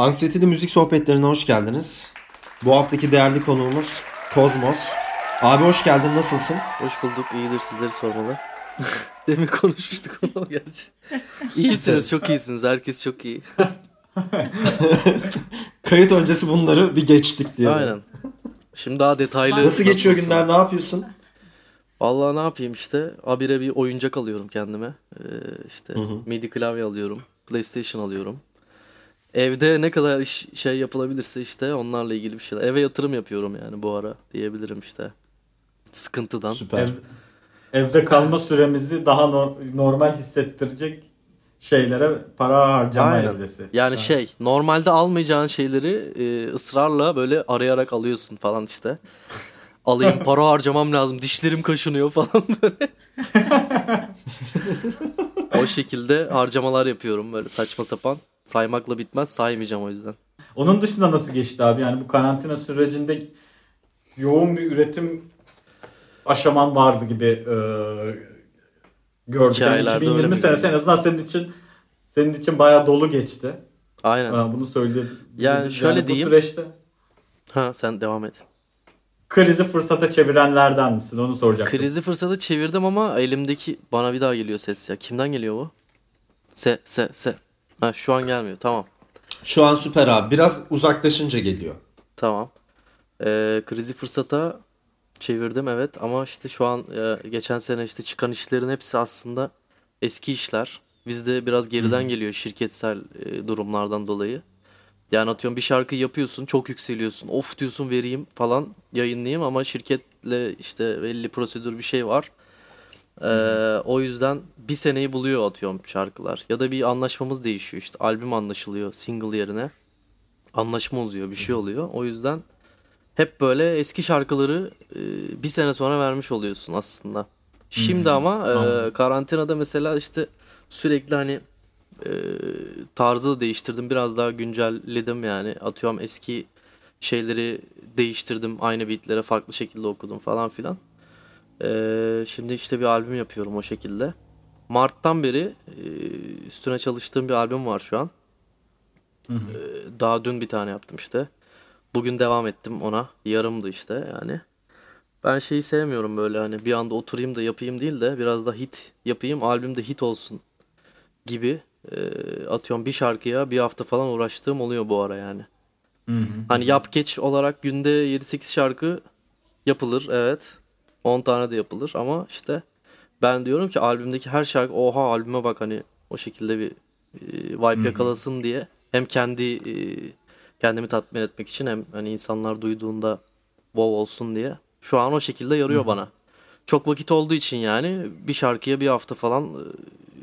Anksiyeteli Müzik Sohbetlerine hoş geldiniz. Bu haftaki değerli konuğumuz Kozmos. Abi hoş geldin, nasılsın? Hoş bulduk, iyidir sizleri sormalı. Demin konuşmuştuk onu gerçi. İyisiniz, çok iyisiniz. Herkes çok iyi. Kayıt öncesi bunları bir geçtik diye. Aynen. Şimdi daha detaylı. Nasıl geçiyor günler, ne yapıyorsun? Vallahi ne yapayım işte. Abire bir oyuncak alıyorum kendime. Ee, işte hı hı. MIDI klavye alıyorum. PlayStation alıyorum. Evde ne kadar iş, şey yapılabilirse işte onlarla ilgili bir şeyler. Eve yatırım yapıyorum yani bu ara diyebilirim işte. Sıkıntıdan. Süper. Ev, evde kalma süremizi daha no, normal hissettirecek şeylere para harcama Aynen. evresi. Yani Aynen. şey normalde almayacağın şeyleri e, ısrarla böyle arayarak alıyorsun falan işte. Alayım para harcamam lazım dişlerim kaşınıyor falan böyle. o şekilde harcamalar yapıyorum böyle saçma sapan. Saymakla bitmez saymayacağım o yüzden. Onun dışında nasıl geçti abi? Yani bu karantina sürecinde yoğun bir üretim aşaman vardı gibi e, gördüm. Yani 2020 senesi en azından senin için senin için bayağı dolu geçti. Aynen. Ha, bunu söyleyeyim. Yani şöyle yani diyeyim. Bu süreçte Ha sen devam et. Krizi fırsata çevirenlerden misin? Onu soracaktım. Krizi fırsata çevirdim ama elimdeki bana bir daha geliyor ses ya. Kimden geliyor bu? Se se se. Ha şu an gelmiyor. Tamam. Şu an süper abi. Biraz uzaklaşınca geliyor. Tamam. Ee, krizi fırsata çevirdim evet ama işte şu an e, geçen sene işte çıkan işlerin hepsi aslında eski işler. Bizde biraz geriden geliyor şirketsel e, durumlardan dolayı. Yani atıyorum bir şarkı yapıyorsun çok yükseliyorsun. Of diyorsun vereyim falan yayınlayayım ama şirketle işte belli prosedür bir şey var. Ee, o yüzden bir seneyi buluyor atıyorum şarkılar. Ya da bir anlaşmamız değişiyor işte. Albüm anlaşılıyor single yerine. Anlaşma uzuyor bir şey oluyor. O yüzden hep böyle eski şarkıları e, bir sene sonra vermiş oluyorsun aslında. Şimdi hmm. ama e, karantinada mesela işte sürekli hani e, tarzı da değiştirdim. Biraz daha güncelledim yani. Atıyorum eski şeyleri değiştirdim. Aynı beatlere farklı şekilde okudum falan filan. Ee, şimdi işte bir albüm yapıyorum o şekilde. Mart'tan beri e, üstüne çalıştığım bir albüm var şu an. Hı hı. Ee, daha dün bir tane yaptım işte. Bugün devam ettim ona. Yarımdı işte yani. Ben şeyi sevmiyorum böyle hani bir anda oturayım da yapayım değil de biraz da hit yapayım albümde hit olsun gibi e, atıyorum bir şarkıya bir hafta falan uğraştığım oluyor bu ara yani. Hı hı. Hani yap geç olarak günde 7-8 şarkı yapılır evet. 10 tane de yapılır ama işte ben diyorum ki albümdeki her şarkı oha albüme bak hani o şekilde bir e, vibe yakalasın diye hem kendi e, kendimi tatmin etmek için hem hani insanlar duyduğunda wow olsun diye. Şu an o şekilde yarıyor Hı-hı. bana. Çok vakit olduğu için yani bir şarkıya bir hafta falan e,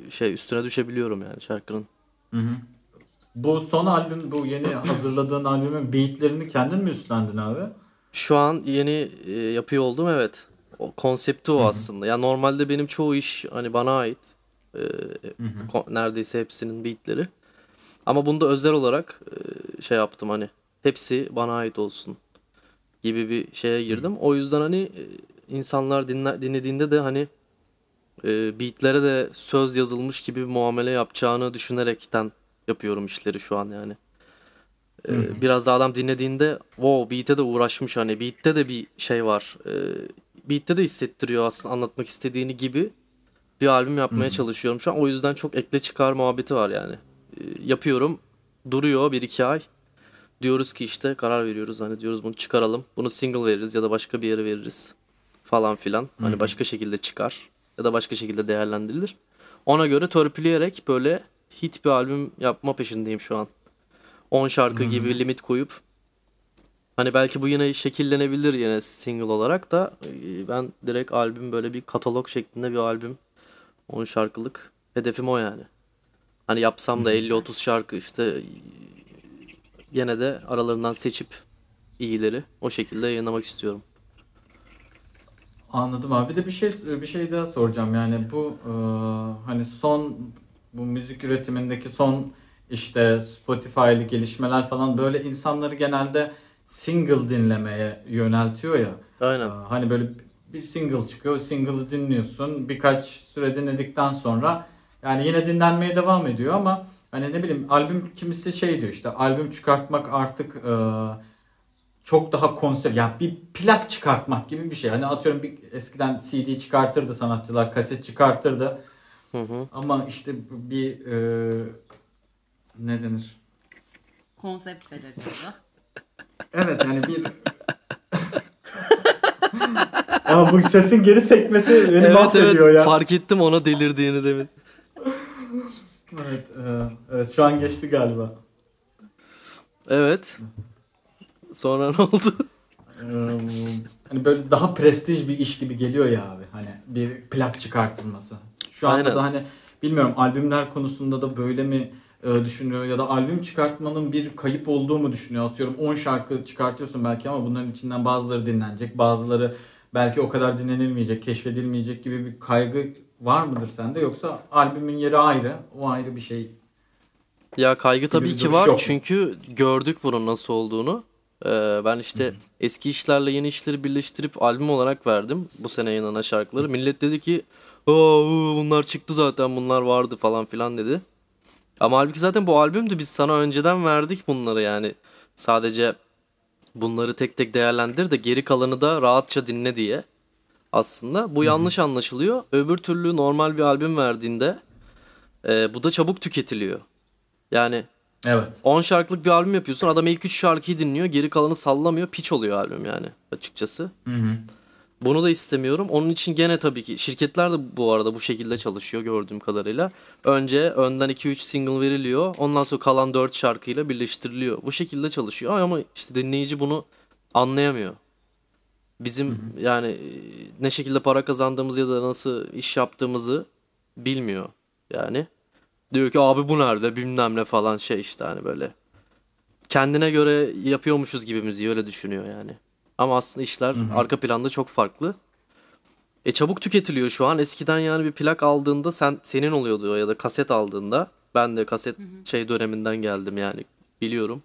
şey üstüne düşebiliyorum yani şarkının. Hı-hı. Bu son albüm, bu yeni hazırladığın albümün beatlerini kendin mi üstlendin abi? Şu an yeni e, yapıyor oldum evet. O konsepti o Hı-hı. aslında. Ya yani normalde benim çoğu iş hani bana ait. Ee, neredeyse hepsinin beatleri. Ama bunda özel olarak e, şey yaptım hani hepsi bana ait olsun gibi bir şeye girdim. O yüzden hani e, insanlar dinle, dinlediğinde de hani e, beatlere de söz yazılmış gibi bir muamele yapacağını düşünerekten yapıyorum işleri şu an yani. E, biraz da adam dinlediğinde wow beat'e de uğraşmış hani beat'te de bir şey var. E, beat'te de hissettiriyor aslında anlatmak istediğini gibi bir albüm yapmaya Hı-hı. çalışıyorum şu an. O yüzden çok ekle çıkar muhabbeti var yani. E, yapıyorum duruyor bir iki ay. Diyoruz ki işte karar veriyoruz hani diyoruz bunu çıkaralım. Bunu single veririz ya da başka bir yere veririz falan filan. Hı-hı. Hani başka şekilde çıkar ya da başka şekilde değerlendirilir. Ona göre törpüleyerek böyle hit bir albüm yapma peşindeyim şu an. 10 şarkı Hı-hı. gibi limit koyup Hani belki bu yine şekillenebilir yine single olarak da ben direkt albüm böyle bir katalog şeklinde bir albüm 10 şarkılık hedefim o yani. Hani yapsam da 50-30 şarkı işte yine de aralarından seçip iyileri o şekilde yayınlamak istiyorum. Anladım abi. Bir de bir şey bir şey daha soracağım. Yani bu e, hani son bu müzik üretimindeki son işte Spotify'lı gelişmeler falan böyle insanları genelde single dinlemeye yöneltiyor ya. Aynen. Hani böyle bir single çıkıyor. Single'ı dinliyorsun. Birkaç süre dinledikten sonra yani yine dinlenmeye devam ediyor ama Hani ne bileyim albüm kimisi şey diyor işte albüm çıkartmak artık e, çok daha konser yani bir plak çıkartmak gibi bir şey. Hani atıyorum bir eskiden CD çıkartırdı sanatçılar, kaset çıkartırdı. Hı hı. Ama işte bir e, ne denir? Konsept belirliyor. Evet yani bir Aa, bu sesin geri sekmesi beni Evet mahvediyor evet ya. fark ettim ona delirdiğini demin. Evet, e, evet şu an geçti galiba. Evet. Sonra ne oldu? Hani böyle daha prestij bir iş gibi geliyor ya abi. Hani bir plak çıkartılması. Şu anda Aynen. da hani bilmiyorum albümler konusunda da böyle mi e, düşünüyor ya da albüm çıkartmanın bir kayıp olduğu mu düşünüyor? Atıyorum 10 şarkı çıkartıyorsun belki ama bunların içinden bazıları dinlenecek, bazıları belki o kadar dinlenilmeyecek, keşfedilmeyecek gibi bir kaygı var mıdır sende yoksa albümün yeri ayrı, o ayrı bir şey. Ya kaygı tabii ki var mu? çünkü gördük bunun nasıl olduğunu. Ee, ben işte eski işlerle yeni işleri birleştirip albüm olarak verdim bu sene yayınlanan şarkıları. Millet dedi ki "Aa, uu, bunlar çıktı zaten bunlar vardı falan filan dedi. Ama halbuki zaten bu albümdü biz sana önceden verdik bunları yani. Sadece bunları tek tek değerlendir de geri kalanı da rahatça dinle diye. Aslında bu yanlış anlaşılıyor. Öbür türlü normal bir albüm verdiğinde e, bu da çabuk tüketiliyor. Yani Evet. 10 şarkılık bir albüm yapıyorsun. Adam ilk 3 şarkıyı dinliyor. Geri kalanı sallamıyor. Piç oluyor albüm yani açıkçası. Hı hı. Bunu da istemiyorum. Onun için gene tabii ki şirketler de bu arada bu şekilde çalışıyor gördüğüm kadarıyla. Önce önden 2-3 single veriliyor. Ondan sonra kalan 4 şarkıyla birleştiriliyor. Bu şekilde çalışıyor ama işte dinleyici bunu anlayamıyor. Bizim yani e, ne şekilde para kazandığımızı ya da nasıl iş yaptığımızı bilmiyor yani. Diyor ki abi bu nerede bilmem ne falan şey işte hani böyle. Kendine göre yapıyormuşuz gibi müziği öyle düşünüyor yani. Ama aslında işler arka planda çok farklı. E çabuk tüketiliyor şu an. Eskiden yani bir plak aldığında sen senin oluyordu ya da kaset aldığında. Ben de kaset şey döneminden geldim yani biliyorum.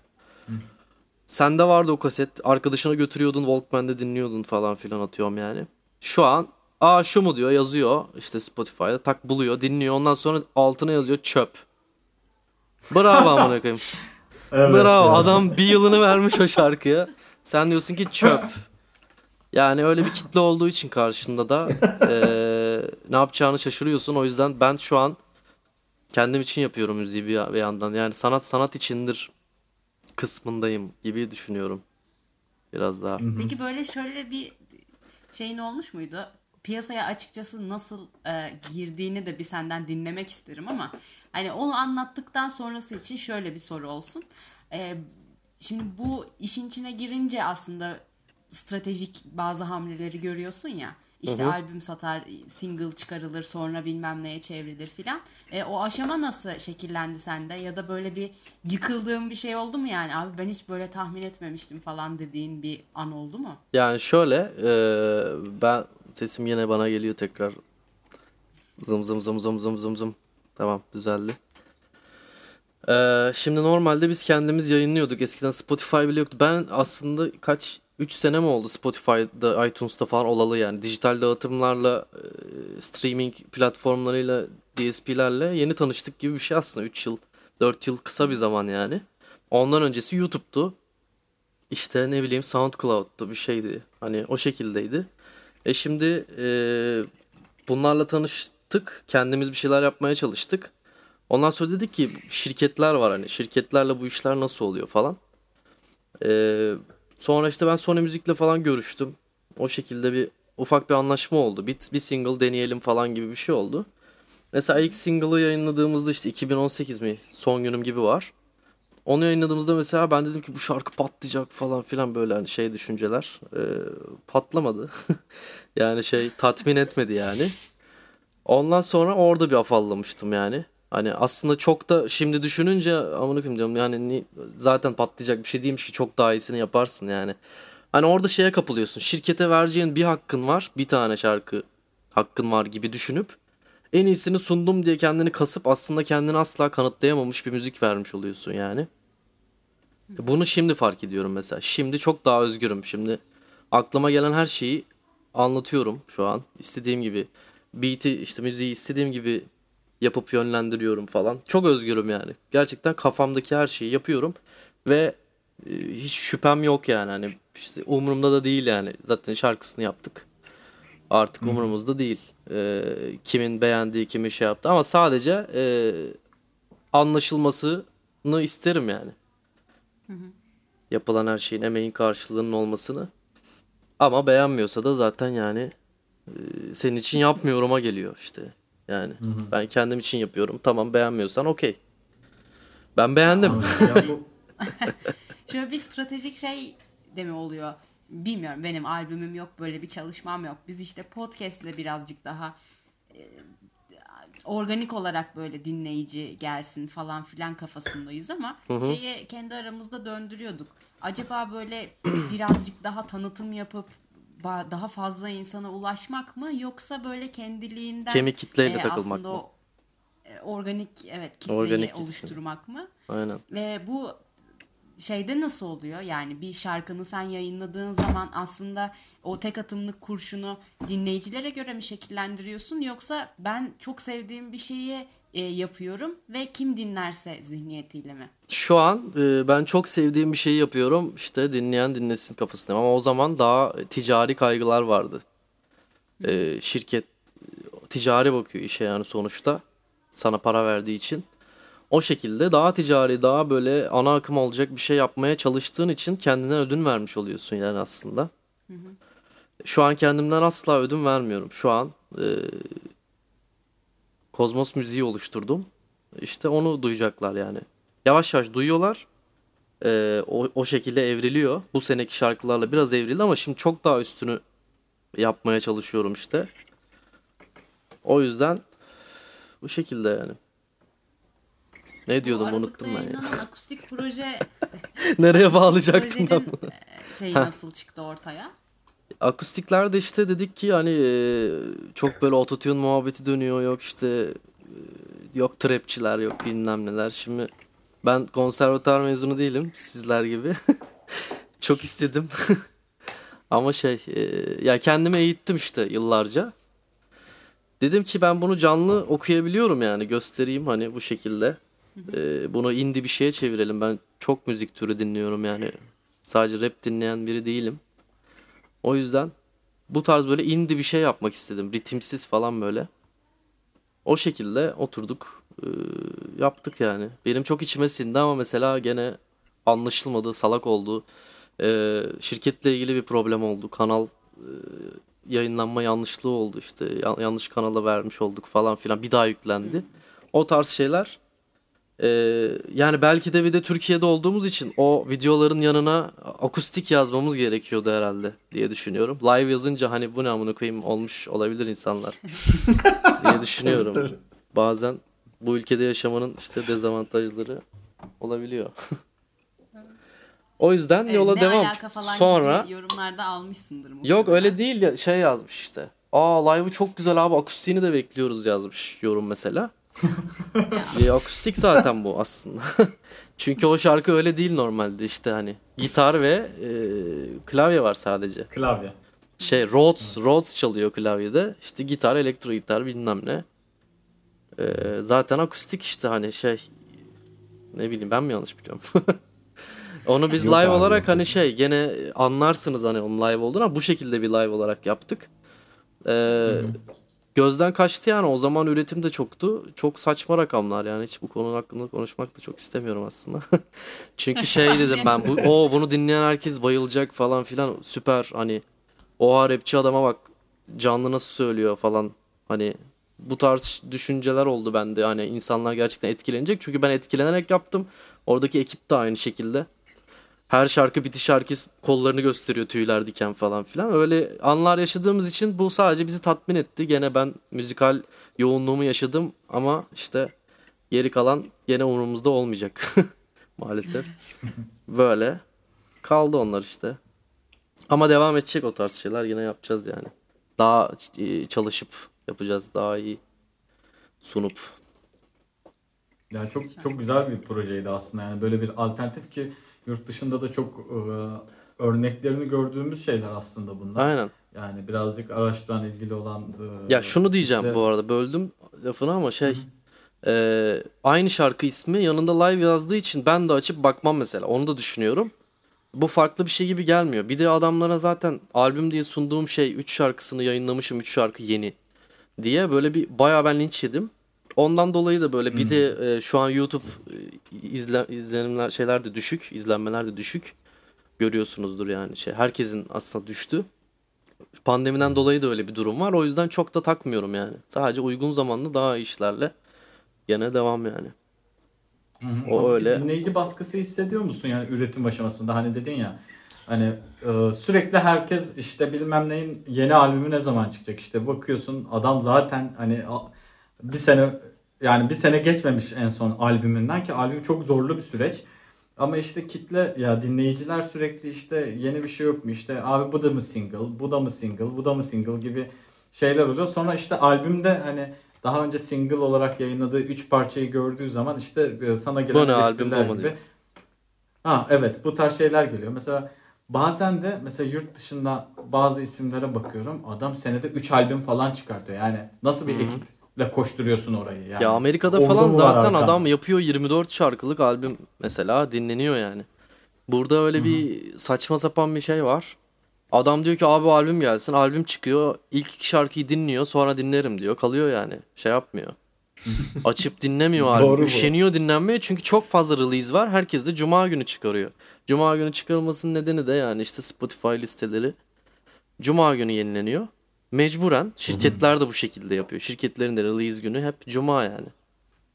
Sende vardı o kaset. Arkadaşına götürüyordun Walkman'de dinliyordun falan filan atıyorum yani. Şu an aa şu mu diyor yazıyor işte Spotify'da tak buluyor dinliyor ondan sonra altına yazıyor çöp. Bravo amına koyayım. Evet Bravo ya. adam bir yılını vermiş o şarkıya. Sen diyorsun ki çöp. Yani öyle bir kitle olduğu için karşında da eee, ne yapacağını şaşırıyorsun. O yüzden ben şu an kendim için yapıyorum müziği bir, bir yandan. Yani sanat sanat içindir kısmındayım gibi düşünüyorum. Biraz daha. Peki böyle şöyle bir şeyin olmuş muydu? Piyasaya açıkçası nasıl e, girdiğini de bir senden dinlemek isterim ama hani onu anlattıktan sonrası için şöyle bir soru olsun. E, şimdi bu işin içine girince aslında stratejik bazı hamleleri görüyorsun ya. İşte albüm satar, single çıkarılır, sonra bilmem neye çevrilir filan. E, o aşama nasıl şekillendi sende? Ya da böyle bir yıkıldığın bir şey oldu mu yani? Abi ben hiç böyle tahmin etmemiştim falan dediğin bir an oldu mu? Yani şöyle eee, ben sesim yine bana geliyor tekrar. Zım zım zım zım zım zım zım. Tamam düzeldi. Eee, şimdi normalde biz kendimiz yayınlıyorduk. Eskiden Spotify bile yoktu. Ben aslında kaç 3 sene mi oldu Spotify'da, iTunes'ta falan olalı yani. Dijital dağıtımlarla, eee, streaming platformlarıyla, DSP'lerle yeni tanıştık gibi bir şey aslında. 3 yıl, 4 yıl kısa bir zaman yani. Ondan öncesi YouTube'tu. İşte ne bileyim SoundCloud'da bir şeydi. Hani o şekildeydi. E şimdi e, bunlarla tanıştık. Kendimiz bir şeyler yapmaya çalıştık. Ondan sonra dedik ki şirketler var hani. Şirketlerle bu işler nasıl oluyor falan. E, sonra işte ben Sony Müzik'le falan görüştüm. O şekilde bir ufak bir anlaşma oldu. Bir, bir single deneyelim falan gibi bir şey oldu. Mesela ilk single'ı yayınladığımızda işte 2018 mi son günüm gibi var. Onu yayınladığımızda mesela ben dedim ki bu şarkı patlayacak falan filan böyle hani şey düşünceler. Ee, patlamadı. yani şey tatmin etmedi yani. Ondan sonra orada bir afallamıştım yani. Hani aslında çok da şimdi düşününce amına koyayım diyorum yani ni- zaten patlayacak bir şey değilmiş ki çok daha iyisini yaparsın yani. Hani orada şeye kapılıyorsun. Şirkete vereceğin bir hakkın var. Bir tane şarkı hakkın var gibi düşünüp en iyisini sundum diye kendini kasıp aslında kendini asla kanıtlayamamış bir müzik vermiş oluyorsun yani. Bunu şimdi fark ediyorum mesela. Şimdi çok daha özgürüm. Şimdi aklıma gelen her şeyi anlatıyorum şu an. İstediğim gibi beat'i işte müziği istediğim gibi yapıp yönlendiriyorum falan. Çok özgürüm yani. Gerçekten kafamdaki her şeyi yapıyorum ve e, hiç şüphem yok yani. Hani işte umurumda da değil yani. Zaten şarkısını yaptık. Artık umurumuzda değil. E, kimin beğendiği, kimin şey yaptı ama sadece e, anlaşılmasını isterim yani. Yapılan her şeyin emeğin karşılığının olmasını. Ama beğenmiyorsa da zaten yani e, senin için yapmıyorum'a geliyor işte. Yani ben kendim için yapıyorum. Tamam beğenmiyorsan okey. Ben beğendim. Şöyle bir stratejik şey de mi oluyor? Bilmiyorum benim albümüm yok böyle bir çalışmam yok. Biz işte podcastle birazcık daha e, organik olarak böyle dinleyici gelsin falan filan kafasındayız ama şeyi kendi aramızda döndürüyorduk. Acaba böyle birazcık daha tanıtım yapıp daha fazla insana ulaşmak mı yoksa böyle kendiliğinden Kemik kitleyle e, takılmak mı? o, e, organik evet kitleyi Organik gitsin. oluşturmak mı? Aynen. Ve bu şeyde nasıl oluyor? Yani bir şarkını sen yayınladığın zaman aslında o tek atımlık kurşunu dinleyicilere göre mi şekillendiriyorsun yoksa ben çok sevdiğim bir şeyi e, yapıyorum ve kim dinlerse zihniyetiyle mi? Şu an e, ben çok sevdiğim bir şeyi yapıyorum. İşte dinleyen dinlesin kafasındayım. Ama o zaman daha ticari kaygılar vardı. E, şirket e, ticari bakıyor işe yani sonuçta. Sana para verdiği için. O şekilde daha ticari, daha böyle ana akım olacak bir şey yapmaya çalıştığın için kendine ödün vermiş oluyorsun yani aslında. Şu an kendimden asla ödün vermiyorum. Şu an e, Kozmos müziği oluşturdum. İşte onu duyacaklar yani. Yavaş yavaş duyuyorlar. Ee, o, o şekilde evriliyor. Bu seneki şarkılarla biraz evrildi ama şimdi çok daha üstünü yapmaya çalışıyorum işte. O yüzden bu şekilde yani. Ne diyordum Bu unuttum ben ya. akustik proje Nereye bağlayacaktım ben bunu? e, şeyi Ha. nasıl çıktı ortaya? Akustiklerde işte dedik ki hani e, çok böyle ototune muhabbeti dönüyor yok işte e, yok trapçiler yok bilmem neler. Şimdi ben konservatuar mezunu değilim sizler gibi. çok istedim. Ama şey ya kendimi eğittim işte yıllarca. Dedim ki ben bunu canlı okuyabiliyorum yani göstereyim hani bu şekilde. E, bunu indie bir şeye çevirelim. Ben çok müzik türü dinliyorum yani. Sadece rap dinleyen biri değilim. O yüzden bu tarz böyle indie bir şey yapmak istedim. Ritimsiz falan böyle. O şekilde oturduk. e, yaptık yani. Benim çok içime sindi ama mesela gene anlaşılmadı, salak oldu. E, şirketle ilgili bir problem oldu. Kanal e, yayınlanma yanlışlığı oldu işte. Ya- yanlış kanala vermiş olduk falan filan. Bir daha yüklendi. O tarz şeyler. E, yani belki de bir de Türkiye'de olduğumuz için o videoların yanına akustik yazmamız gerekiyordu herhalde diye düşünüyorum. Live yazınca hani bu ne amına koyayım olmuş olabilir insanlar diye düşünüyorum. Tabii, tabii. Bazen bu ülkede yaşamanın işte dezavantajları olabiliyor. o yüzden Evet, yola ne devam. alaka falan Sonra gibi yorumlarda almışsındır yok muhtemelen. öyle değil ya şey yazmış işte. Aa live'ı çok güzel abi akustiğini de bekliyoruz yazmış yorum mesela. E, akustik zaten bu aslında. Çünkü o şarkı öyle değil normalde işte hani gitar ve e, klavye var sadece. klavye. Şey Rhodes, Rhodes çalıyor klavyede. İşte gitar, elektro gitar bilmem ne. Ee, zaten akustik işte hani şey ne bileyim ben mi yanlış biliyorum. Onu biz Yok live abi, olarak hani şey gene anlarsınız hani onun live olduğunu ama bu şekilde bir live olarak yaptık. Ee, gözden kaçtı yani. O zaman üretim de çoktu. Çok saçma rakamlar yani. Hiç bu konu hakkında konuşmak da çok istemiyorum aslında. Çünkü şey dedim ben bu o bunu dinleyen herkes bayılacak falan filan. Süper hani oha rapçi adama bak canlı nasıl söylüyor falan. Hani bu tarz düşünceler oldu bende. Hani insanlar gerçekten etkilenecek. Çünkü ben etkilenerek yaptım. Oradaki ekip de aynı şekilde her şarkı bitiş herkes kollarını gösteriyor tüyler diken falan filan öyle anlar yaşadığımız için bu sadece bizi tatmin etti gene ben müzikal yoğunluğumu yaşadım ama işte geri kalan gene umurumuzda olmayacak maalesef böyle kaldı onlar işte ama devam edecek o tarz şeyler yine yapacağız yani. Daha e, çalışıp yapacağız. Daha iyi sunup. Yani çok çok güzel bir projeydi aslında. Yani böyle bir alternatif ki yurt dışında da çok e, örneklerini gördüğümüz şeyler aslında bunlar. Aynen. Yani birazcık araçtan ilgili olan e, Ya şunu diyeceğim işte- bu arada böldüm lafını ama şey Ee, aynı şarkı ismi yanında live yazdığı için ben de açıp bakmam mesela. Onu da düşünüyorum. Bu farklı bir şey gibi gelmiyor. Bir de adamlara zaten albüm diye sunduğum şey 3 şarkısını yayınlamışım 3 şarkı yeni diye böyle bir bayağı ben linç yedim. Ondan dolayı da böyle bir de e, şu an YouTube e, izle, izlenimler şeyler de düşük, izlenmeler de düşük. Görüyorsunuzdur yani şey. Herkesin aslında düştü. Pandemiden dolayı da öyle bir durum var. O yüzden çok da takmıyorum yani. Sadece uygun zamanlı daha iyi işlerle gene devam yani. O Ama öyle. Dinleyici baskısı hissediyor musun yani üretim aşamasında? Hani dedin ya hani e, sürekli herkes işte bilmem neyin yeni albümü ne zaman çıkacak işte bakıyorsun adam zaten hani a- bir sene yani bir sene geçmemiş en son albümünden ki albüm çok zorlu bir süreç. Ama işte kitle ya dinleyiciler sürekli işte yeni bir şey yok mu işte abi bu da mı single, bu da mı single, bu da mı single gibi şeyler oluyor. Sonra işte albümde hani daha önce single olarak yayınladığı 3 parçayı gördüğü zaman işte e, sana gelen Bu albüm, bu gibi. Ha evet bu tarz şeyler geliyor. Mesela bazen de mesela yurt dışında bazı isimlere bakıyorum. Adam senede 3 albüm falan çıkartıyor. Yani nasıl bir ekiple koşturuyorsun orayı yani. Ya Amerika'da Ordu falan zaten arkanda? adam yapıyor 24 şarkılık albüm mesela dinleniyor yani. Burada öyle bir saçma sapan bir şey var. Adam diyor ki abi albüm gelsin. Albüm çıkıyor. İlk iki şarkıyı dinliyor. Sonra dinlerim diyor. Kalıyor yani. Şey yapmıyor. Açıp dinlemiyor albüm. Doğru bu. Üşeniyor dinlenmeye çünkü çok fazla release var. Herkes de cuma günü çıkarıyor. Cuma günü çıkarılmasının nedeni de yani işte Spotify listeleri cuma günü yenileniyor. Mecburen şirketler de bu şekilde yapıyor. Şirketlerin de release günü hep cuma yani.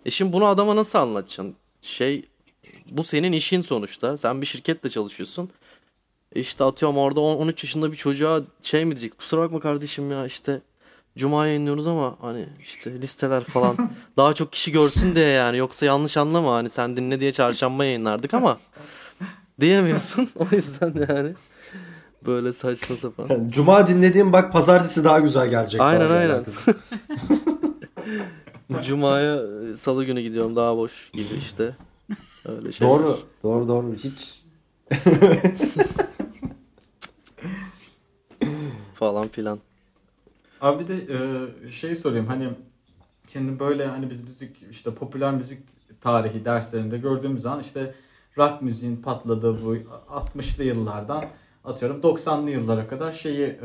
E şimdi bunu adama nasıl anlatacaksın? Şey bu senin işin sonuçta. Sen bir şirketle çalışıyorsun. E İşte atıyorum orada on- 13 yaşında bir çocuğa şey mi diyecek? Kusura bakma kardeşim ya işte Cuma yayınlıyoruz ama hani işte listeler falan daha çok kişi görsün diye yani. Yoksa yanlış anlama hani sen dinle diye çarşamba yayınlardık ama diyemiyorsun. O yüzden yani böyle saçma sapan. Yani Cuma dinlediğim bak pazartesi daha güzel gelecek. Aynen, aynen. Cuma'ya e, salı günü gidiyorum daha boş gibi işte. Öyle şey. doğru. Doğru doğru. Hiç falan filan. Abi de e, şey sorayım hani şimdi böyle hani biz müzik işte popüler müzik tarihi derslerinde gördüğümüz zaman işte rock müziğin patladığı bu 60'lı yıllardan atıyorum 90'lı yıllara kadar şeyi e,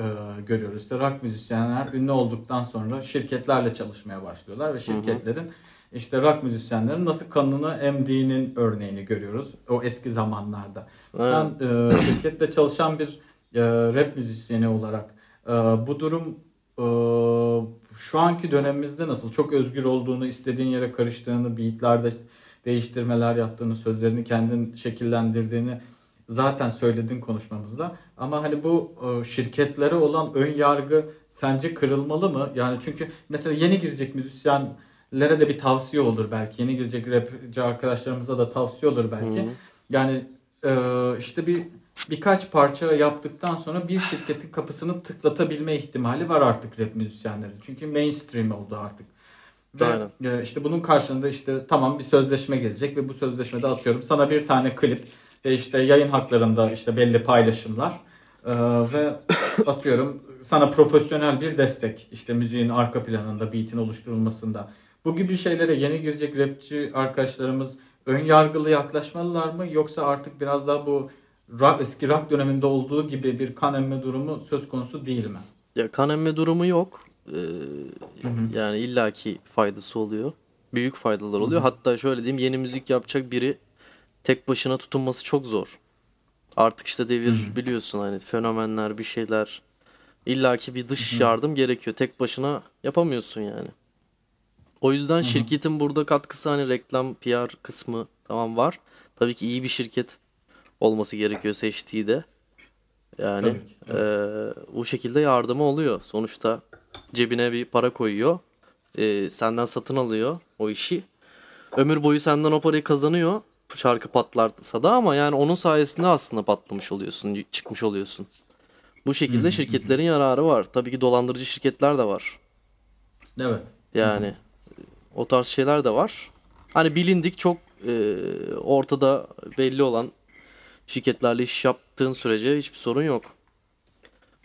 görüyoruz. İşte rock müzisyenler ünlü olduktan sonra şirketlerle çalışmaya başlıyorlar ve şirketlerin işte rock müzisyenlerin nasıl kanını emdiğinin örneğini görüyoruz o eski zamanlarda. Sen e, şirkette çalışan bir e, rap müzisyeni olarak e, bu durum e, şu anki dönemimizde nasıl? Çok özgür olduğunu, istediğin yere karıştığını, beatlerde değiştirmeler yaptığını, sözlerini kendin şekillendirdiğini zaten söyledin konuşmamızda. Ama hani bu e, şirketlere olan ön yargı sence kırılmalı mı? Yani çünkü mesela yeni girecek müzisyenlere de bir tavsiye olur belki. Yeni girecek rapçi arkadaşlarımıza da tavsiye olur belki. Yani e, işte bir birkaç parça yaptıktan sonra bir şirketin kapısını tıklatabilme ihtimali var artık rap müzisyenlerin. Çünkü mainstream oldu artık. Ve Aynen. e, işte bunun karşılığında işte tamam bir sözleşme gelecek ve bu sözleşmede atıyorum sana bir tane klip ve işte yayın haklarında işte belli paylaşımlar e, ve atıyorum sana profesyonel bir destek işte müziğin arka planında beat'in oluşturulmasında. Bu gibi şeylere yeni girecek rapçi arkadaşlarımız ön yargılı yaklaşmalılar mı yoksa artık biraz daha bu rock, eski rock döneminde olduğu gibi bir kan emme durumu söz konusu değil mi? Ya kan emme durumu yok. Ee, yani illaki faydası oluyor. Büyük faydalar oluyor. Hatta şöyle diyeyim yeni müzik yapacak biri tek başına tutunması çok zor. Artık işte devir biliyorsun hani fenomenler bir şeyler illaki bir dış yardım gerekiyor. Tek başına yapamıyorsun yani. O yüzden şirketin burada katkısı hani reklam, PR kısmı tamam var. Tabii ki iyi bir şirket olması gerekiyor seçtiği de. Yani Tabii eee, bu şekilde yardımı oluyor. Sonuçta cebine bir para koyuyor. Eee, senden satın alıyor o işi. Ömür boyu senden o parayı kazanıyor. Şarkı patlarsa da ama yani onun sayesinde aslında patlamış oluyorsun, çıkmış oluyorsun. Bu şekilde şirketlerin yararı var. Tabii ki dolandırıcı şirketler de var. Evet. Yani o tarz şeyler de var. Hani bilindik çok e, ortada belli olan şirketlerle iş yaptığın sürece hiçbir sorun yok.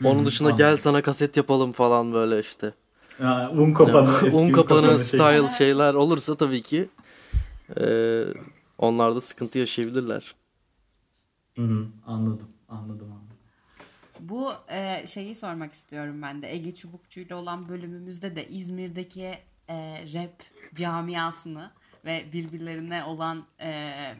Onun dışında gel sana kaset yapalım falan böyle işte. Ya, un kapanı, eski Un kapanı kapanı style şeyler olursa tabii ki e, onlar da sıkıntı yaşayabilirler. Hı hı, anladım, anladım abi. Bu e, şeyi sormak istiyorum ben de. Ege Çubukçu'yla olan bölümümüzde de İzmir'deki e, rap camiasını ve birbirlerine olan e,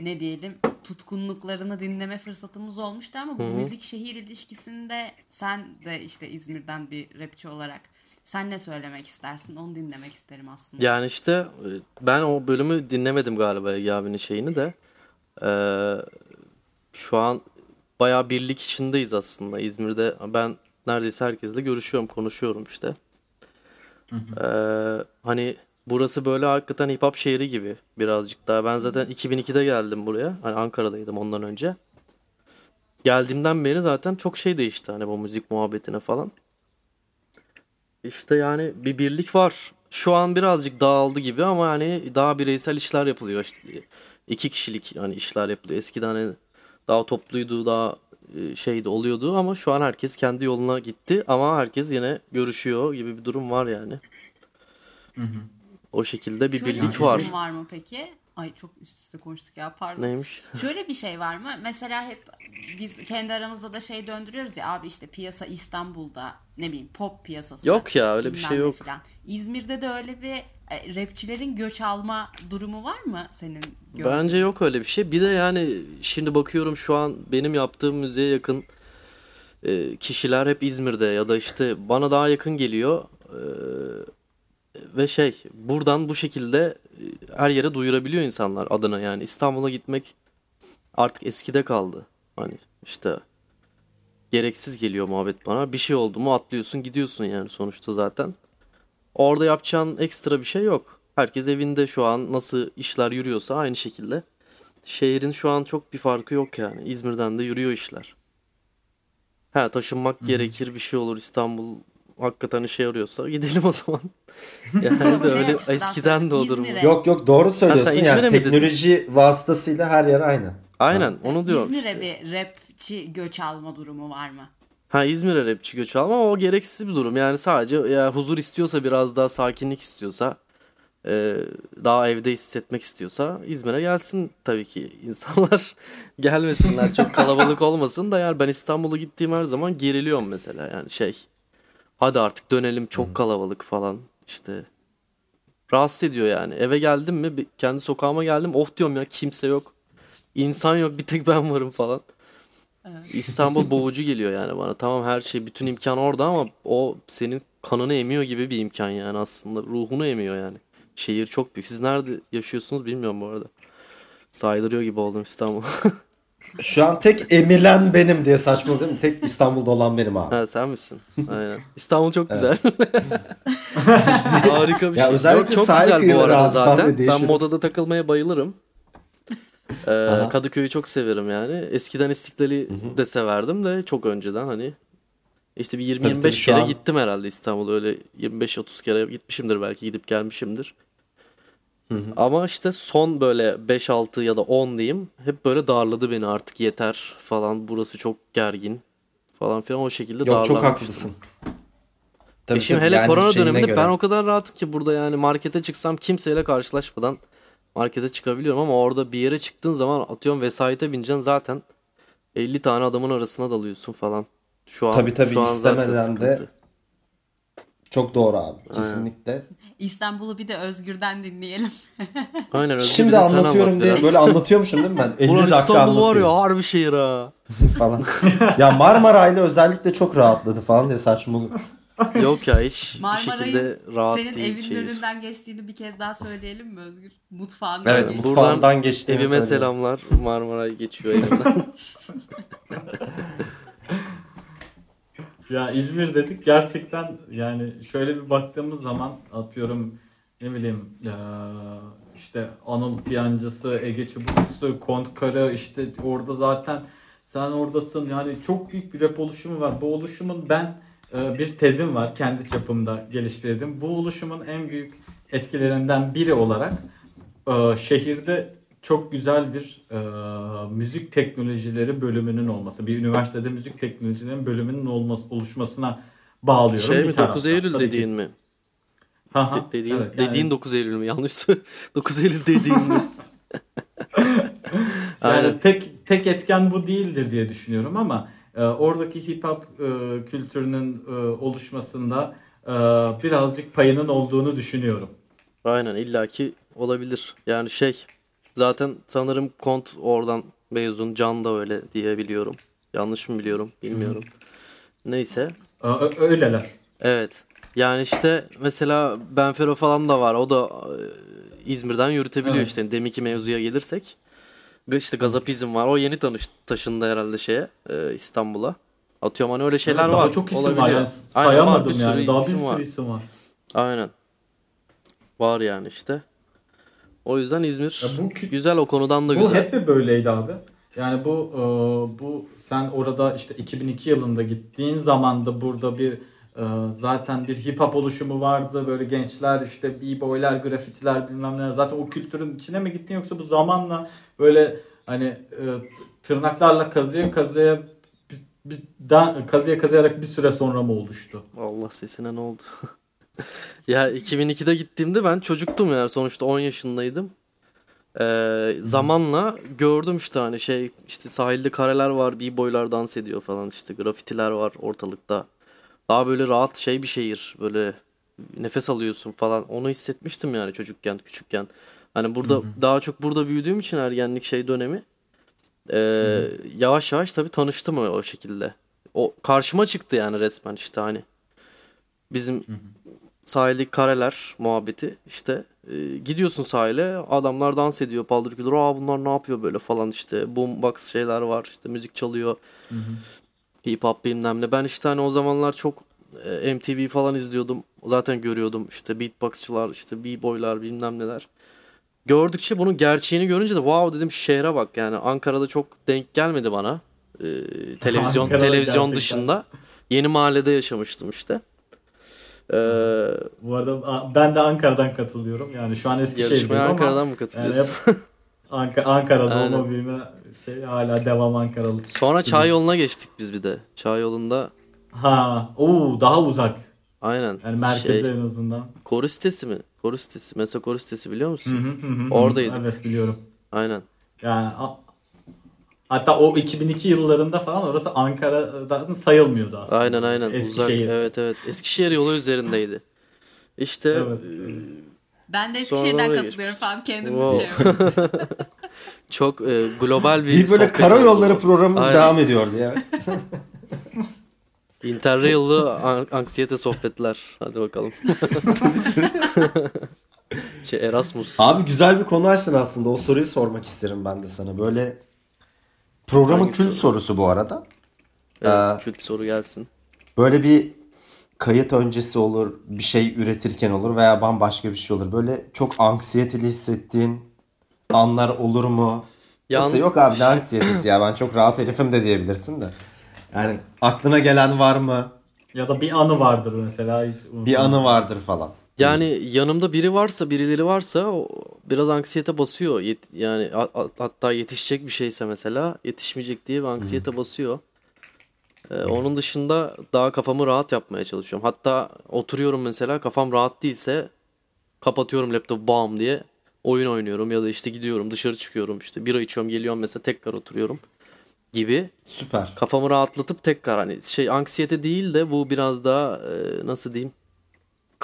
ne diyelim tutkunluklarını dinleme fırsatımız olmuştu ama bu müzik şehir ilişkisinde sen de işte İzmir'den bir rapçi olarak sen ne söylemek istersin? Onu dinlemek isterim aslında. Yani işte e, ben o bölümü dinlemedim galiba Ege abinin şeyini de. E, şu an bayağı birlik içindeyiz aslında İzmir'de. Ben neredeyse herkesle görüşüyorum, konuşuyorum işte. E, hani burası böyle hakikaten hip hop şehri gibi birazcık daha. Ben zaten 2002'de geldim buraya. Hani Ankara'daydım ondan önce. Geldiğimden beri zaten çok şey değişti hani bu müzik muhabbetine falan. İşte yani bir birlik var. Şu an birazcık dağıldı gibi ama hani daha bireysel işler yapılıyor işte. iki kişilik hani işler yapılıyor. Eskiden hani daha topluydu, daha e, şeydi oluyordu ama şu an herkes kendi yoluna gitti ama herkes yine görüşüyor gibi bir durum var yani. O şekilde bir Şöyle birlik bir var. durum var mı peki? Ay çok üst üste konuştuk ya pardon. Neymiş? Şöyle bir şey var mı? Mesela hep biz kendi aramızda da şey döndürüyoruz ya abi işte piyasa İstanbul'da ne bileyim pop piyasası. Yok ya, öyle bir şey yok. filan. İzmir'de de öyle bir e, rapçilerin göç alma durumu var mı senin gördüğün? Bence yok öyle bir şey. Bir de yani şimdi bakıyorum şu an benim yaptığım müziğe yakın e, kişiler hep İzmir'de ya da işte bana daha yakın geliyor. E, ve şey buradan bu şekilde e, her yere duyurabiliyor insanlar adına yani İstanbul'a gitmek artık eskide kaldı. Hani işte gereksiz geliyor muhabbet bana. Bir şey oldu mu atlıyorsun gidiyorsun yani sonuçta zaten. Orada yapacağın ekstra bir şey yok. Herkes evinde şu an nasıl işler yürüyorsa aynı şekilde. Şehrin şu an çok bir farkı yok yani. İzmir'den de yürüyor işler. Ha taşınmak gerekir bir şey olur İstanbul hakikaten işe yarıyorsa gidelim o zaman. Yani de Şey öyle eskiden de o durum. Yok yok doğru söylüyorsun. İzmir'e yani mi dedin? teknoloji vasıtasıyla her yer aynı. Aynen onu diyorum İzmir'e işte. bir rapçi göç alma durumu var mı? Ha İzmir'e rapçi göç alma ama o gereksiz bir durum. Yani sadece ya huzur istiyorsa biraz daha sakinlik istiyorsa e, daha evde hissetmek istiyorsa İzmir'e gelsin tabii ki. İnsanlar gelmesinler çok kalabalık olmasın da yani ben İstanbul'a gittiğim her zaman geriliyorum mesela yani şey. Hadi artık dönelim çok kalabalık falan işte. Rahatsız ediyor yani. Eve geldim mi kendi sokağıma geldim oh diyorum ya kimse yok. İnsan yok bir tek ben varım falan. İstanbul boğucu geliyor yani bana. Tamam her şey bütün imkan orada ama o senin kanını emiyor gibi bir imkan yani aslında. Ruhunu emiyor yani. Şehir çok büyük. Siz nerede yaşıyorsunuz bilmiyorum bu arada. Saydırıyor gibi oldum İstanbul. Şu an tek emilen benim diye saçma değil mi? Tek İstanbul'da olan benim abi. ha sen misin? Aynen. İstanbul çok güzel. Harika bir Ya şey. özellikle çok sahil güzel bu arada zaten. Ben modada takılmaya bayılırım. Ee. Kadıköy'ü çok severim yani. Eskiden İstiklal'i de severdim de çok önceden hani. İşte bir Tabii 20-25 tabii, şu kere an- gittim herhalde İstanbul'a öyle 25-30 kere gitmişimdir belki gidip gelmişimdir. Ama işte son böyle 5-6 ya da 10 diyeyim hep böyle darladı beni artık yeter falan burası çok gergin falan filan o şekilde Yok çok haklısın. Tabii, şimdi tabii, hele yani korona döneminde göre. ben o kadar rahatım ki burada yani markete çıksam kimseyle karşılaşmadan markete çıkabiliyorum ama orada bir yere çıktığın zaman atıyorum vesayete bineceksin zaten 50 tane adamın arasına dalıyorsun falan. Şu an Tabii, tabii, şu an istemeden de. Çok doğru abi. Kesinlikle. İstanbul'u bir de Özgür'den dinleyelim. Aynen Özgür Şimdi bir anlatıyorum anlat diye böyle anlatıyormuşum değil mi ben? 50 Ulan dakika İstanbul var ya harbi şehir ha. falan. ya Marmaray'la özellikle çok rahatladı falan diye saçmalık. Yok ya hiç bir Marmaray'ın şekilde rahat senin değil evinin şehir. önünden geçtiğini bir kez daha söyleyelim mi Özgür? Mutfağından Evet, geçti. Buradan geçtiğini Evime söylüyorum. selamlar. Marmaray geçiyor evimden. Ya İzmir dedik gerçekten yani şöyle bir baktığımız zaman atıyorum ne bileyim eee, işte Anıl Piyancısı, Ege Çubukçusu, Kont Kara işte orada zaten sen oradasın yani çok büyük bir rap oluşumu var. Bu oluşumun ben bir tezim var kendi çapımda geliştirdim. Bu oluşumun en büyük etkilerinden biri olarak şehirde çok güzel bir eee, müzik teknolojileri bölümünün olması, bir üniversitede müzik teknolojilerinin bölümünün olması, oluşmasına bağlıyorum. Şey bir mi taraftan. 9 Eylül ki- dediğin mi? Aha, De- dediğin evet, yani- dediğin 9 Eylül mü? Yanlış sö- 9 Eylül dediğin mi? Yani Aynen. tek tek etken bu değildir diye düşünüyorum ama e, oradaki hip hop e, kültürünün e, oluşmasında e, birazcık payının olduğunu düşünüyorum. Aynen illaki olabilir. Yani şey zaten sanırım Kont oradan mezun. Can da öyle diye biliyorum. Yanlış mı biliyorum bilmiyorum. Neyse. Ö- öyleler. Evet. Yani işte mesela Benfero falan da var. O da e, İzmir'den yürütebiliyor Evet. işte. Deminki mevzuya gelirsek. İşte Gazapizm var. O yeni tanış taşındı herhalde şeye e, İstanbul'a. Atıyorum hani öyle şeyler Daha var. çok isim olabiliyor. var yani Aynen, var, sayamadım bir yani. Daha bir isim sürü var. isim var. Aynen. Var yani işte. O yüzden İzmir Ya bu kü- güzel o konudan da Bu güzel. hep mi böyleydi abi? Yani bu e, bu sen orada işte 2002 yılında gittiğin zaman da burada bir e, zaten bir hip hop oluşumu vardı. Böyle gençler işte b-boylar, grafitiler bilmem neler. Zaten o kültürün içine mi gittin yoksa bu zamanla böyle hani e, tırnaklarla kazıya kazıya bir, bir, da- kazıya kazıyarak bir süre sonra mı oluştu? Allah sesine ne oldu? ya 2002'de gittiğimde ben çocuktum yani sonuçta 10 yaşındaydım. Ee, zamanla gördüm işte hani şey işte sahilde kareler var, b-boylar dans ediyor falan işte grafitiler var ortalıkta. Daha böyle rahat şey bir şehir böyle nefes alıyorsun falan onu hissetmiştim yani çocukken küçükken. Hani burada daha çok burada büyüdüğüm için ergenlik şey dönemi. Ee, yavaş yavaş tabii tanıştım o, o şekilde. O karşıma çıktı yani resmen işte hani bizim sahildeki kareler muhabbeti işte e, gidiyorsun sahile adamlar dans ediyor paldır küldür aa bunlar ne yapıyor böyle? falan işte. Boombox şeyler var işte müzik çalıyor. Hip hop bilmem ne. Ben işte hani o zamanlar çok e, MTV falan izliyordum. Zaten görüyordum işte beatboxçılar işte b-boylar bilmem neler. Gördükçe bunun gerçeğini görünce de wow dedim şehre bak. Yani Ankara'da çok denk gelmedi bana. E, televizyon televizyon gerçekten. dışında yeni mahallede yaşamıştım işte. Ee, Bu arada ben de Ankara'dan katılıyorum. Yani şu an Eskişehir'deyim ama Ankara'dan mı yani katılıyorsun? hep Anka- Ankara doğma Aynen. büyüme şey hala devam Ankaralı. Sonra çay yoluna geçtik biz bir de. Çay yolunda Ha, oo daha uzak. aynen. Yani merkeze Şey, en azından. koru sitesi mi? Koru sitesi. Mesela koru sitesi biliyor musun? hı, hı hı. Oradaydık. Evet biliyorum. Aynen. Yani hatta o 2002 yıllarında falan orası Ankara'dan sayılmıyordu aslında. Aynen aynen. Uzak. Eskişehir. Evet evet. Eskişehir yolu üzerindeydi. İşte Evet. Ben de Eskişehir'den katılıyorum falan kendimiz Wow. şey çok e, global bir Bir böyle karayolları oldu. programımız Aynen. devam ediyor diye. Interrail'lı an- anksiyete sohbetler. Hadi bakalım. şey Erasmus. Abi güzel bir konu açtın aslında. O soruyu sormak isterim ben de sana. Böyle programın Hangi kült soru? sorusu bu arada. Evet, Aa. kült soru gelsin. Böyle bir kayıt öncesi olur, bir şey üretirken olur veya bambaşka bir şey olur. Böyle çok anksiyeteli hissettiğin anlar olur mu? Yan- Yoksa yok abi ne anksiyetesi ya ben çok rahat herifim de diyebilirsin de. Yani aklına gelen var mı? Ya da bir anı vardır mesela. Hiç Bir anı vardır falan. Yani yanımda biri varsa, birileri varsa o biraz anksiyete basıyor. Yet- yani hatta yetişecek bir şeyse mesela yetişmeyecek diye bir anksiyete basıyor. Ee, onun dışında daha kafamı rahat yapmaya çalışıyorum. Hatta oturuyorum mesela kafam rahat değilse kapatıyorum laptopu bam diye oyun oynuyorum ya da işte gidiyorum dışarı çıkıyorum işte bira içiyorum geliyorum mesela tekrar oturuyorum gibi Süper. kafamı rahatlatıp tekrar hani şey anksiyete değil de bu biraz daha e, nasıl diyeyim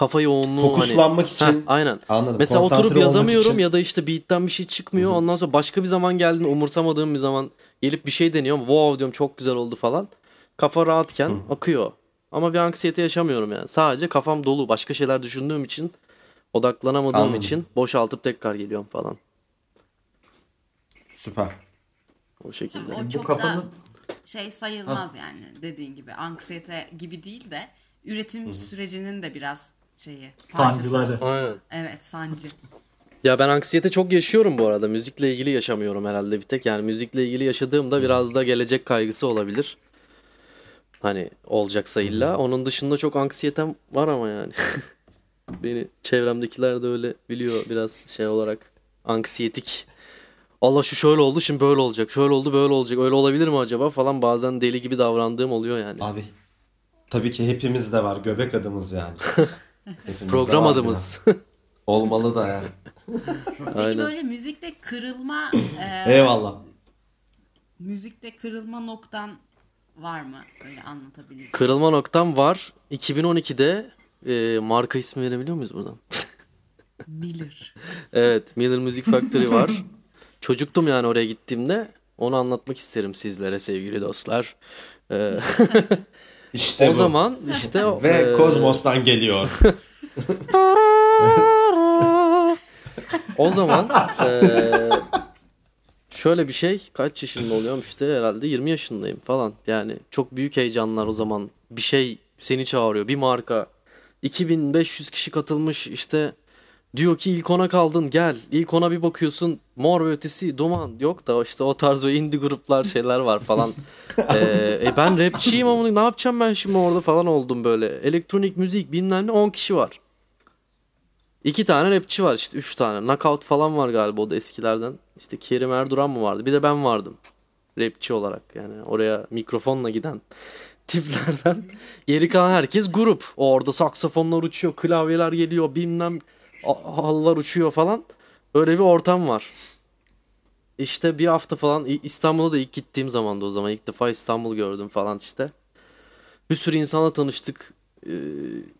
kafa yoğunluğu hani Fokuslanmak için Heh, aynen. anladım. Mesela Konsantre oturup yazamıyorum için. ya da işte beat'ten bir şey çıkmıyor. Ondan sonra başka bir zaman geldiğinde umursamadığım bir zaman gelip bir şey deniyorum. Wow diyorum çok güzel oldu falan. Kafa rahatken akıyor. Ama bir anksiyete yaşamıyorum yani. Sadece kafam dolu. Başka şeyler düşündüğüm için odaklanamadığım Anladım. için boşaltıp tekrar geliyorum falan. Süper. O şekilde. O bu çok kafanın da şey sayılmaz yani dediğin gibi anksiyete gibi değil de üretim sürecinin de biraz şeyi Sancıları. Aynen. Evet sancı. Ya ben anksiyete çok yaşıyorum bu arada. Müzikle ilgili yaşamıyorum herhalde bir tek. Yani müzikle ilgili yaşadığımda biraz da gelecek kaygısı olabilir. Hani olacaksa illa. Onun dışında çok anksiyetem var ama yani. Beni çevremdekiler de öyle biliyor biraz şey olarak. Anksiyetik. Allah şu şöyle oldu şimdi böyle olacak. Şöyle oldu böyle olacak. Öyle olabilir mi acaba falan bazen deli gibi davrandığım oluyor yani. Abi Tabii ki hepimizde var. Göbek adımız yani. Program adımız. Olmalı da yani. Peki Aynen. böyle müzikte kırılma e, Eyvallah. müzikte kırılma noktan var mı? Öyle anlatabilir. Kırılma noktam var. 2012'de e, marka ismi verebiliyor muyuz buradan? Miller. Evet, Miller Music Factory var. Çocuktum yani oraya gittiğimde. Onu anlatmak isterim sizlere sevgili dostlar. Ee, İşte o bu. zaman işte o- Ve e, Kozmos'tan geliyor. O zaman eee, şöyle bir şey kaç yaşında oluyorum işte herhalde 20 yaşındayım falan. Yani çok büyük heyecanlar o zaman. Bir şey seni çağırıyor bir marka. 2500 kişi katılmış işte diyor ki ilk ona kaldın gel. İlk ona bir bakıyorsun mor ve ötesi duman yok da işte o tarz ve indie gruplar şeyler var falan. Eee, e ben rapçiyim ama ne yapacağım ben şimdi orada falan oldum böyle. Elektronik müzik bilmem ne 10 kişi var. İki tane rapçi var işte üç tane. Knockout falan var galiba o da eskilerden. İşte Kerim Erduran mı vardı? Bir de ben vardım. Rapçi olarak yani oraya mikrofonla giden tiplerden. Geri kalan herkes grup. Orada saksafonlar uçuyor, klavyeler geliyor, bilmem halılar uçuyor falan. Öyle bir ortam var. İşte bir hafta falan İstanbul'a da ilk gittiğim zaman da o zaman ilk defa İstanbul gördüm falan işte. Bir sürü insanla tanıştık. Ee,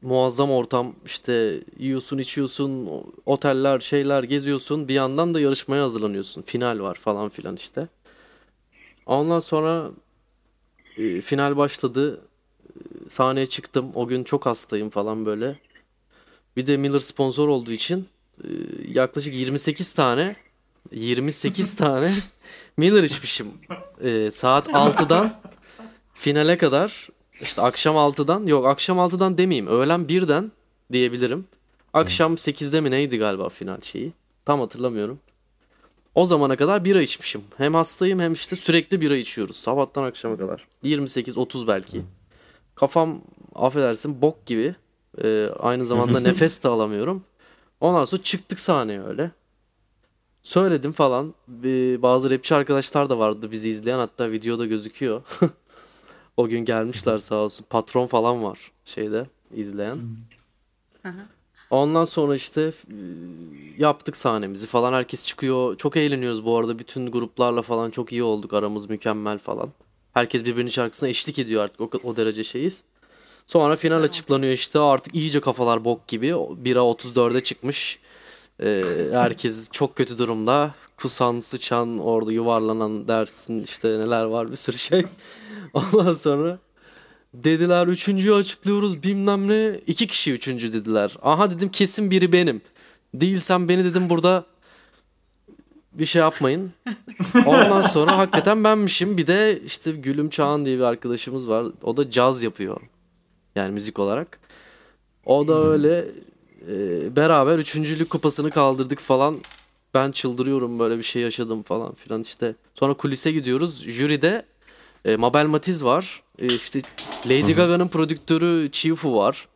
muazzam ortam işte yiyorsun içiyorsun oteller şeyler geziyorsun bir yandan da yarışmaya hazırlanıyorsun final var falan filan işte ondan sonra e, final başladı E, sahneye çıktım o gün çok hastayım falan böyle bir de Miller sponsor olduğu için e, yaklaşık 28 tane 28 tane Miller içmişim E, saat 6'dan finale kadar işte akşam 6'dan yok akşam 6'dan demeyeyim öğlen 1'den diyebilirim. Akşam 8'de mi neydi galiba final şeyi. Tam hatırlamıyorum. O zamana kadar bira içmişim. Hem hastayım hem işte sürekli bira içiyoruz. Sabahtan akşama kadar. 28-30 belki. Kafam affedersin bok gibi. Ee, aynı zamanda nefes de alamıyorum. Ondan sonra çıktık sahneye öyle. Söyledim falan. Bir- bazı rapçi arkadaşlar da vardı bizi izleyen. Hatta videoda gözüküyor. O gün gelmişler sağ olsun. Patron falan var şeyde izleyen. Ondan sonra işte yaptık sahnemizi falan. Herkes çıkıyor. Çok eğleniyoruz bu arada. Bütün gruplarla falan çok iyi olduk. Aramız mükemmel falan. Herkes birbirinin şarkısına eşlik ediyor artık. O, o derece şeyiz. Sonra final açıklanıyor işte. Artık iyice kafalar bok gibi. Bira 34'e çıkmış. Ee, herkes çok kötü durumda. Kusan, sıçan, orada yuvarlanan dersin işte neler var bir sürü şey. Ondan sonra dediler üçüncüyü açıklıyoruz bilmem ne. İki kişi üçüncü dediler. Aha dedim kesin biri benim. Değilsem beni dedim burada bir şey yapmayın. Ondan sonra hakikaten benmişim. Bir de işte Gülüm Çağan diye bir arkadaşımız var. O da caz yapıyor. Yani müzik olarak. O da öyle e, beraber üçüncülük kupasını kaldırdık falan. Ben çıldırıyorum böyle bir şey yaşadım falan filan işte. Sonra kulise gidiyoruz. Jüride e, Mabel Matiz var. E, işte Lady Gaga'nın prodüktörü Chifu var.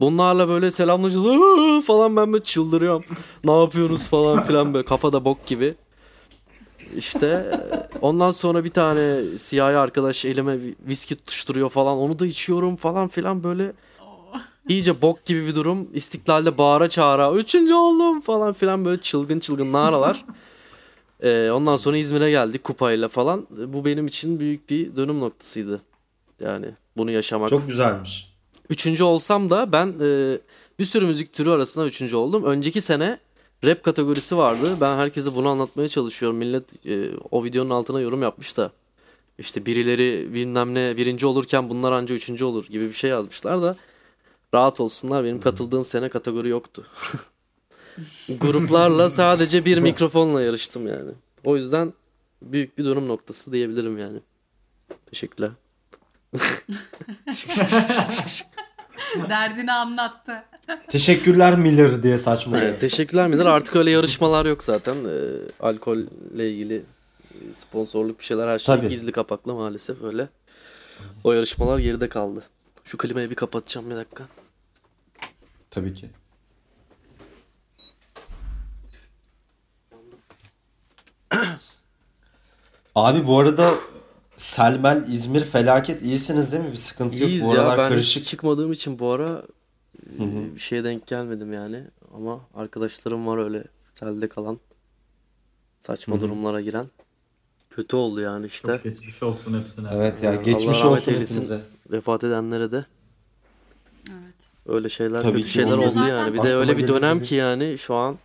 Bunlarla böyle selamlaşıyoruz falan ben böyle çıldırıyorum. ne yapıyorsunuz falan filan böyle kafada bok gibi. İşte e, ondan sonra bir tane siyahi arkadaş elime viski tutuşturuyor falan. Onu da içiyorum falan filan böyle. İyice bok gibi bir durum. İstiklalde bağıra çağıra üçüncü oldum falan filan böyle çılgın çılgın naralar. Ee, ondan sonra İzmir'e geldik kupayla falan. Bu benim için büyük bir dönüm noktasıydı. Yani bunu yaşamak. Çok güzelmiş. Üçüncü olsam da ben e, bir sürü müzik türü arasında üçüncü oldum. Önceki sene rap kategorisi vardı. Ben herkese bunu anlatmaya çalışıyorum. Millet e, o videonun altına yorum yapmış da. İşte birileri bilmem ne birinci olurken bunlar anca üçüncü olur gibi bir şey yazmışlar da. Rahat olsunlar benim katıldığım sene kategori yoktu. Gruplarla sadece bir mikrofonla yarıştım yani. O yüzden büyük bir dönüm noktası diyebilirim yani. Teşekkürler. Derdini anlattı. Teşekkürler Miller diye. Evet, teşekkürler Miller. Artık öyle yarışmalar yok zaten. Ee, alkolle ilgili e, sponsorluk bir şeyler her şey Tabii. gizli kapaklı maalesef öyle. O yarışmalar geride kaldı. Şu klimayı bir kapatacağım bir dakika. Tabii ki. Abi bu arada Selmel, İzmir felaket. İyisiniz değil mi? Bir sıkıntı yok. İyiyiz Bu ya. aralar Ben karışık. çıkmadığım için bu ara e, bir şeye denk gelmedim yani. Ama arkadaşlarım var öyle selde kalan. Saçma durumlara giren. Kötü oldu yani işte. Çok geçmiş olsun hepsine. Evet ya Allah geçmiş rahmet olsun eylesin. hepinize. Vefat edenlere de Evet. öyle şeyler Tabii kötü ki şeyler oldu zaten yani. Bir de aklıma öyle bir dönem tabii. ki yani şu an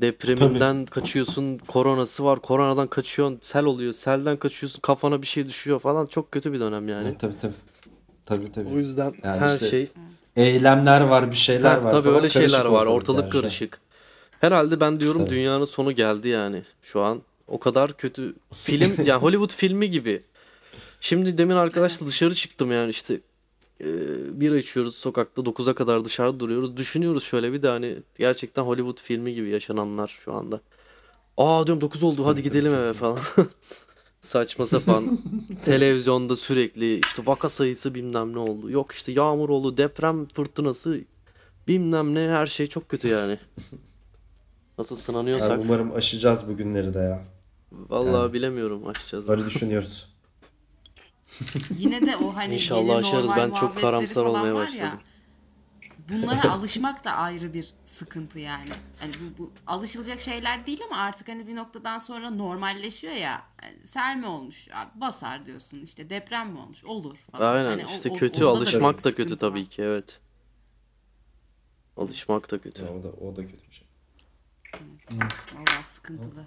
depreminden kaçıyorsun, koronası var, koronadan kaçıyorsun, sel oluyor, selden kaçıyorsun, kafana bir şey düşüyor falan. Çok kötü bir dönem yani. Evet, tabii tabii. Tabii tabii. O yüzden Yani her işte şey Eylemler var, bir şeyler Ha, var tabii falan. öyle şeyler Karışık var. ortalık yani karışık. Herhalde ben diyorum Tabii. dünyanın sonu geldi yani şu an. O kadar kötü film yani Hollywood filmi gibi. Şimdi demin arkadaşla dışarı çıktım yani işte e, bira içiyoruz sokakta 9'a kadar dışarıda duruyoruz. Düşünüyoruz şöyle bir de hani gerçekten Hollywood filmi gibi yaşananlar şu anda. Aa diyorum 9 oldu hadi gidelim eve falan. Saçma sapan. Televizyonda sürekli işte vaka sayısı bilmem ne oldu. Yok işte yağmur oldu, deprem fırtınası bilmem ne her şey çok kötü yani. Nasıl sınanıyorsak. Yani umarım aşacağız bu günleri de ya. Vallahi yani. bilemiyorum açacağız. Böyle düşünüyoruz. Yine de o hani İnşallah aşarız. Ben çok karamsar olmaya var ya, başladım. Bunlara alışmak da ayrı bir sıkıntı yani. Hani bu, bu alışılacak şeyler değil ama artık hani bir noktadan sonra normalleşiyor ya. Yani sel mi olmuş? Abi basar diyorsun. İşte deprem mi olmuş? Olur falan. Aynen Hani işte o- kötü da alışmak bir da kötü tabii var. ki evet. Alışmak da kötü. o da o da kötü bir şey. Vallahi sıkıntılı.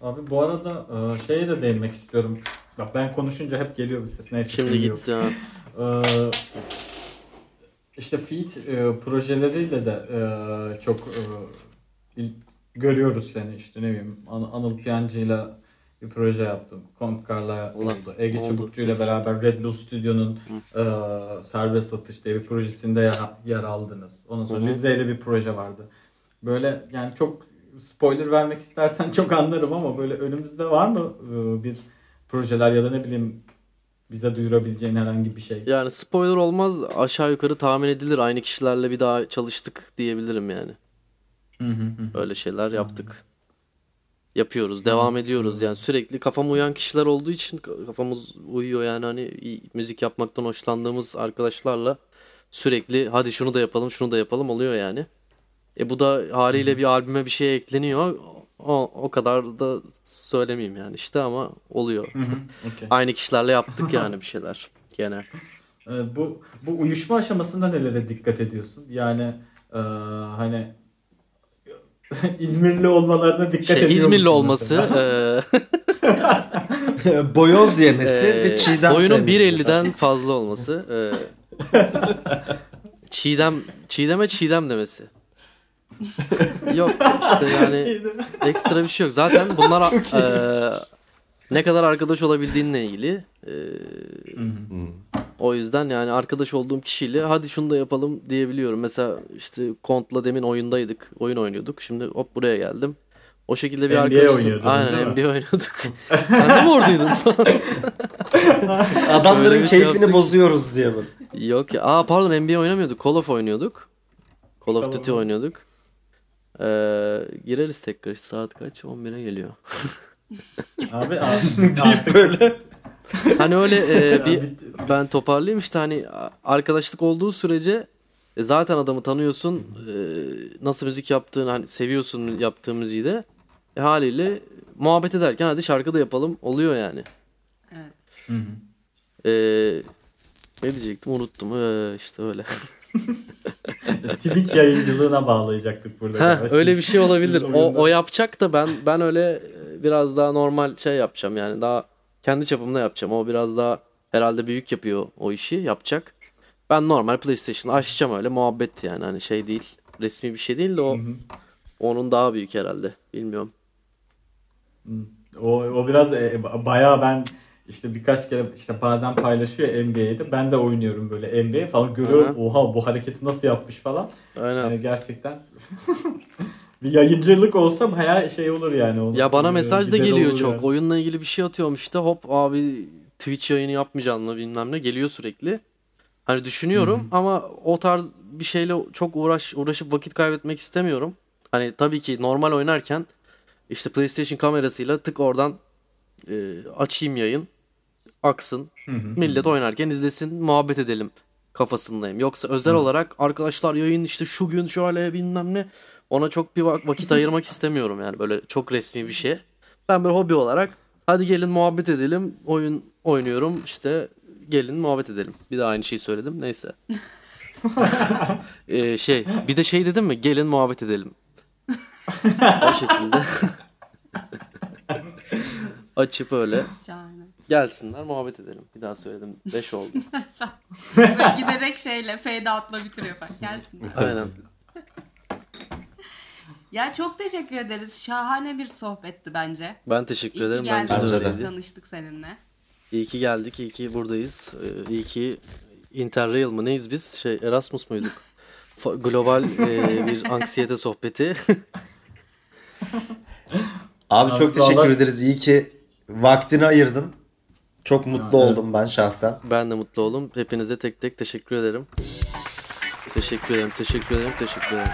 Abi bu arada e, şeye de değinmek istiyorum. Bak ben konuşunca hep geliyor bir ses. Neyse Şimdi gitti ha. İşte feed e, projeleriyle de e, çok e, görüyoruz seni işte ne bileyim An- Anıl Piyancı'yla bir proje yaptım. Kontkar'la oldu. Ege oldu. Çubukçu ile beraber Red Bull Studio'nun e, Serbest Atış diye bir projesinde yer, yer aldınız. Ondan sonra. Rize ile bir proje vardı. Böyle yani çok spoiler vermek istersen çok anlarım ama böyle önümüzde var mı e, bir projeler ya da ne bileyim bize duyurabileceğin herhangi bir şey? Yani spoiler olmaz aşağı yukarı tahmin edilir. Aynı kişilerle bir daha çalıştık diyebilirim yani. Hı hı hı. Öyle şeyler yaptık. Yapıyoruz, devam ediyoruz. Yani sürekli kafam uyan kişiler olduğu için kafamız uyuyor yani hani müzik yapmaktan hoşlandığımız arkadaşlarla sürekli hadi şunu da yapalım, şunu da yapalım oluyor yani. E bu da haliyle bir albüme bir şey ekleniyor. O, o kadar da söylemeyeyim yani işte ama oluyor. Hı hı, okey. Aynı kişilerle yaptık yani bir şeyler gene. Ee, bu bu uyuşma aşamasında nelere dikkat ediyorsun? Yani e, hani İzmirli olmalarına dikkat Şey ediyor İzmirli musun olması, e, Boyoz yemesi e, ve çiğdem boyunun sevmesi 1.50'den fazla olması, e, çiğdem çiğdeme çiğdem demesi. Yok işte yani ekstra bir şey yok. Zaten bunlar e, ne kadar arkadaş olabildiğinle ilgili. E, o yüzden yani arkadaş olduğum kişiyle hadi şunu da yapalım diyebiliyorum. Mesela işte Kont'la demin oyundaydık. Oyun oynuyorduk. Şimdi hop buraya geldim. O şekilde bir NBA arkadaşsın. Aynen mi? NBA oynuyorduk. Sen de mi oradaydın? Adamların şey keyfini yaptık. bozuyoruz diye böyle. Yok ya. Aa pardon NBA oynamıyorduk. Call of oynuyorduk. Call of. Duty oynuyorduk. Ee, gireriz tekrar. Saat kaç? 11'e geliyor. Abi a- artık böyle Hani öyle e, bir ben toparlayayım işte hani arkadaşlık olduğu sürece e, zaten adamı tanıyorsun. e, nasıl müzik yaptığını hani seviyorsun yaptığı müziği de. E, haliyle muhabbet ederken hadi şarkı da yapalım oluyor yani. Evet. Hı hı. E, ne diyecektim unuttum. E, işte öyle. Twitch yayıncılığına bağlayacaktık burada. Galiba. öyle bir şey olabilir. O, o yapacak da ben ben öyle e, biraz daha normal şey yapacağım yani daha kendi çapımda yapacağım. O biraz daha herhalde büyük yapıyor o işi yapacak. Ben normal PlayStation açacağım öyle muhabbet yani hani şey değil. Resmi bir şey değil de o Hı hı. onun daha büyük herhalde. Bilmiyorum. O, o biraz e, bayağı ben işte birkaç kere işte bazen paylaşıyor NBA'de. Ben de oynuyorum böyle NBA falan görüyorum. Oha bu hareketi nasıl yapmış falan. Aynen. Yani gerçekten bir yayıncılık olsa bayağı şey olur yani. Onun, Ya bana mesaj da geliyor çok. yani. Oyunla ilgili bir şey atıyorum işte hop abi Twitch yayını yapmayacaksın mı bilmem ne geliyor sürekli. Hani düşünüyorum ama o tarz bir şeyle çok uğraş uğraşıp vakit kaybetmek istemiyorum. Hani tabii ki normal oynarken işte PlayStation kamerasıyla tık oradan e, açayım yayın. Aksın. Millet oynarken izlesin, muhabbet edelim kafasındayım. Yoksa özel olarak arkadaşlar yayın işte şu gün şöyle bilmem ne ona çok bir vak- vakit ayırmak istemiyorum yani böyle çok resmi bir şey. Ben böyle hobi olarak hadi gelin muhabbet edelim. Oyun oynuyorum işte gelin muhabbet edelim. Bir de aynı şeyi söyledim neyse. Ee, şey bir de şey dedim mi gelin muhabbet edelim. o şekilde. Açıp öyle Şahane. Gelsinler muhabbet edelim. Bir daha söyledim. 5 oldu. Böyle giderek şeyle fade out'la bitiriyor falan. Gelsin. Aynen. Ya çok teşekkür ederiz. Şahane bir sohbetti bence. Ben teşekkür İyi ki ederim. Bence de geldin. Bence de. öyleydi. Tanıştık seninle. İyi ki geldik. iyi ki buradayız. Ee, İyi ki Interrail mı neyiz biz? Şey Erasmus muyduk? Fa- Global e, bir anksiyete sohbeti. Abi Abi çok teşekkür vallahi- ederiz. İyi ki vaktini ayırdın. Çok mutlu evet. oldum ben şahsen. ben de mutlu oldum. Hepinize tek tek teşekkür ederim. Teşekkür ederim, teşekkür ederim, teşekkür ederim.